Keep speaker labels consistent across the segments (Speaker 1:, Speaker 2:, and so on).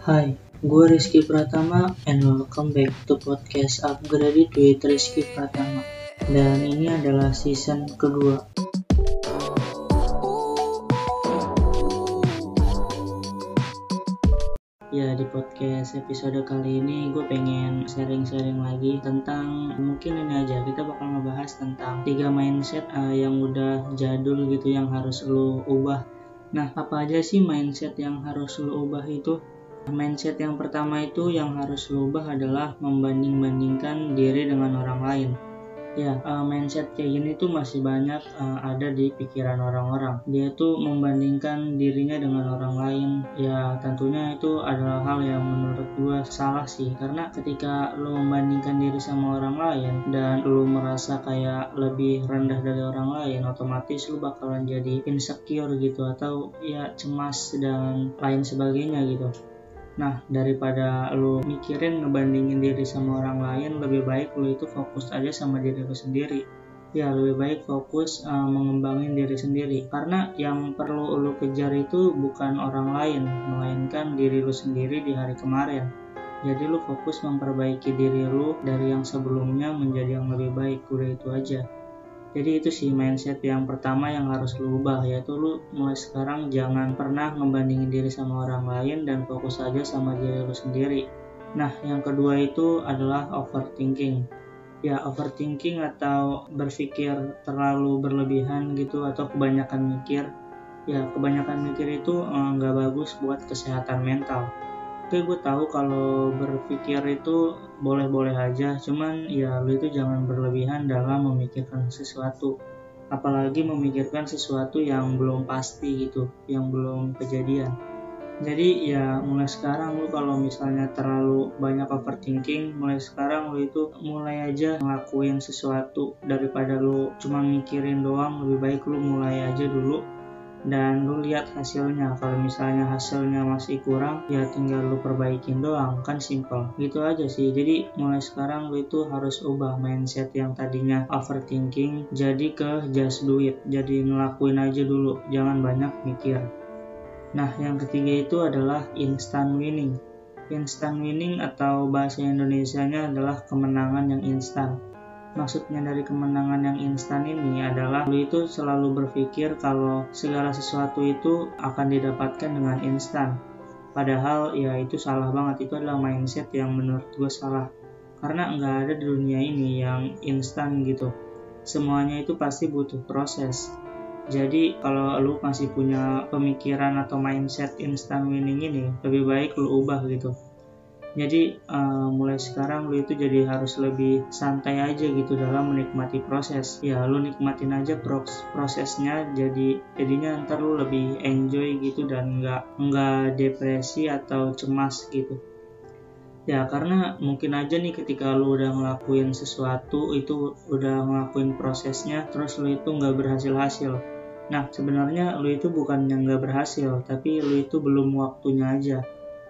Speaker 1: Hai, gue Rizky Pratama and welcome back to podcast Upgrade with Rizky Pratama. Dan ini adalah season kedua. Ya di podcast episode kali ini gue pengen sharing-sharing lagi tentang mungkin ini aja kita bakal ngebahas tentang tiga mindset uh, yang udah jadul gitu yang harus lo ubah. Nah apa aja sih mindset yang harus lo ubah itu? Mindset yang pertama itu yang harus lo ubah adalah membanding-bandingkan diri dengan orang lain. Ya uh, mindset kayak gini tuh masih banyak uh, ada di pikiran orang-orang. Dia tuh membandingkan dirinya dengan orang lain. Ya tentunya itu adalah hal yang menurut gua salah sih. Karena ketika lo membandingkan diri sama orang lain dan lo merasa kayak lebih rendah dari orang lain otomatis lo bakalan jadi insecure gitu atau ya cemas dan lain sebagainya gitu Nah, daripada lu mikirin ngebandingin diri sama orang lain, lebih baik lu itu fokus aja sama diri lu sendiri. Ya, lebih baik fokus uh, mengembangin diri sendiri. Karena yang perlu lu kejar itu bukan orang lain, melainkan diri lu sendiri di hari kemarin. Jadi lu fokus memperbaiki diri lu dari yang sebelumnya menjadi yang lebih baik, udah itu aja jadi itu sih mindset yang pertama yang harus lu ubah yaitu lu mulai sekarang jangan pernah membandingin diri sama orang lain dan fokus aja sama diri lu sendiri. Nah yang kedua itu adalah overthinking. Ya overthinking atau berpikir terlalu berlebihan gitu atau kebanyakan mikir. Ya kebanyakan mikir itu eh, nggak bagus buat kesehatan mental Oke gue tahu kalau berpikir itu boleh-boleh aja. Cuman ya lu itu jangan berlebihan dalam memikirkan sesuatu. Apalagi memikirkan sesuatu yang belum pasti gitu yang belum kejadian. Jadi ya mulai sekarang lu kalau misalnya terlalu banyak overthinking mulai sekarang lu itu mulai aja ngelakuin sesuatu. Daripada lu cuma mikirin doang lebih baik lu mulai aja dulu dan lu lihat hasilnya kalau misalnya hasilnya masih kurang ya tinggal lu perbaikin doang kan simple gitu aja sih. Jadi mulai sekarang lu itu harus ubah mindset yang tadinya overthinking jadi ke just do it. Jadi ngelakuin aja dulu jangan banyak mikir. Nah yang ketiga itu adalah instant winning. Instant winning atau bahasa Indonesia-nya adalah kemenangan yang instan Maksudnya dari kemenangan yang instan ini adalah lu itu selalu berpikir kalau segala sesuatu itu akan didapatkan dengan instan. Padahal ya itu salah banget, itu adalah mindset yang menurut gue salah. Karena nggak ada di dunia ini yang instan gitu. Semuanya itu pasti butuh proses. Jadi kalau lu masih punya pemikiran atau mindset instant winning ini, lebih baik lu ubah gitu jadi uh, mulai sekarang lu itu jadi harus lebih santai aja gitu dalam menikmati proses. Ya lu nikmatin aja prosesnya jadi jadinya ntar lu lebih enjoy gitu dan nggak nggak depresi atau cemas gitu. Ya karena mungkin aja nih ketika lu udah ngelakuin sesuatu itu udah ngelakuin prosesnya terus lu itu nggak berhasil hasil nah sebenarnya lu itu bukan yang nggak berhasil tapi lu itu belum waktunya aja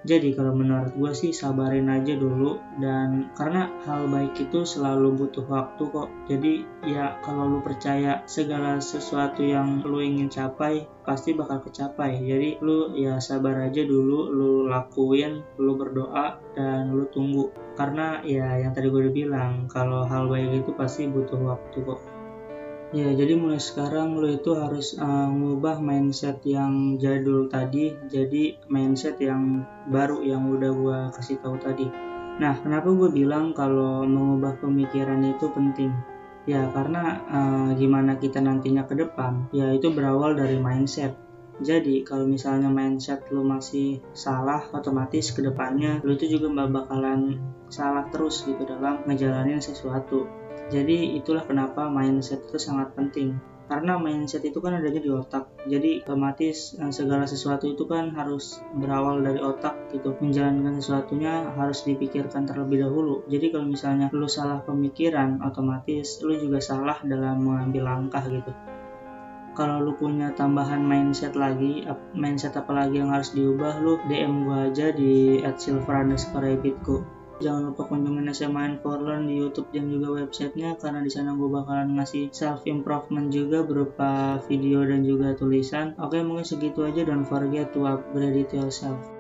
Speaker 1: jadi kalau menurut gue sih sabarin aja dulu dan karena hal baik itu selalu butuh waktu kok. Jadi ya kalau lu percaya segala sesuatu yang lu ingin capai pasti bakal kecapai. Jadi lu ya sabar aja dulu, lu lakuin, lu berdoa dan lu tunggu. Karena ya yang tadi gue udah bilang kalau hal baik itu pasti butuh waktu kok. Ya, jadi mulai sekarang lo itu harus uh, ngubah mindset yang jadul tadi jadi mindset yang baru yang udah gue kasih tahu tadi. Nah, kenapa gue bilang kalau mengubah pemikiran itu penting? Ya, karena uh, gimana kita nantinya ke depan, ya itu berawal dari mindset. Jadi kalau misalnya mindset lo masih salah, otomatis ke depannya lo itu juga bakalan salah terus gitu dalam ngejalanin sesuatu. Jadi itulah kenapa mindset itu sangat penting. Karena mindset itu kan adanya di otak. Jadi otomatis eh, segala sesuatu itu kan harus berawal dari otak gitu. Menjalankan sesuatunya harus dipikirkan terlebih dahulu. Jadi kalau misalnya lu salah pemikiran, otomatis lu juga salah dalam mengambil langkah gitu kalau lu punya tambahan mindset lagi mindset apa lagi yang harus diubah lu DM gua aja di @silver_rabbitku Jangan lupa kunjungin SMA Learn di YouTube dan juga websitenya karena di sana gue bakalan ngasih self improvement juga berupa video dan juga tulisan. Oke mungkin segitu aja don't forget to upgrade yourself.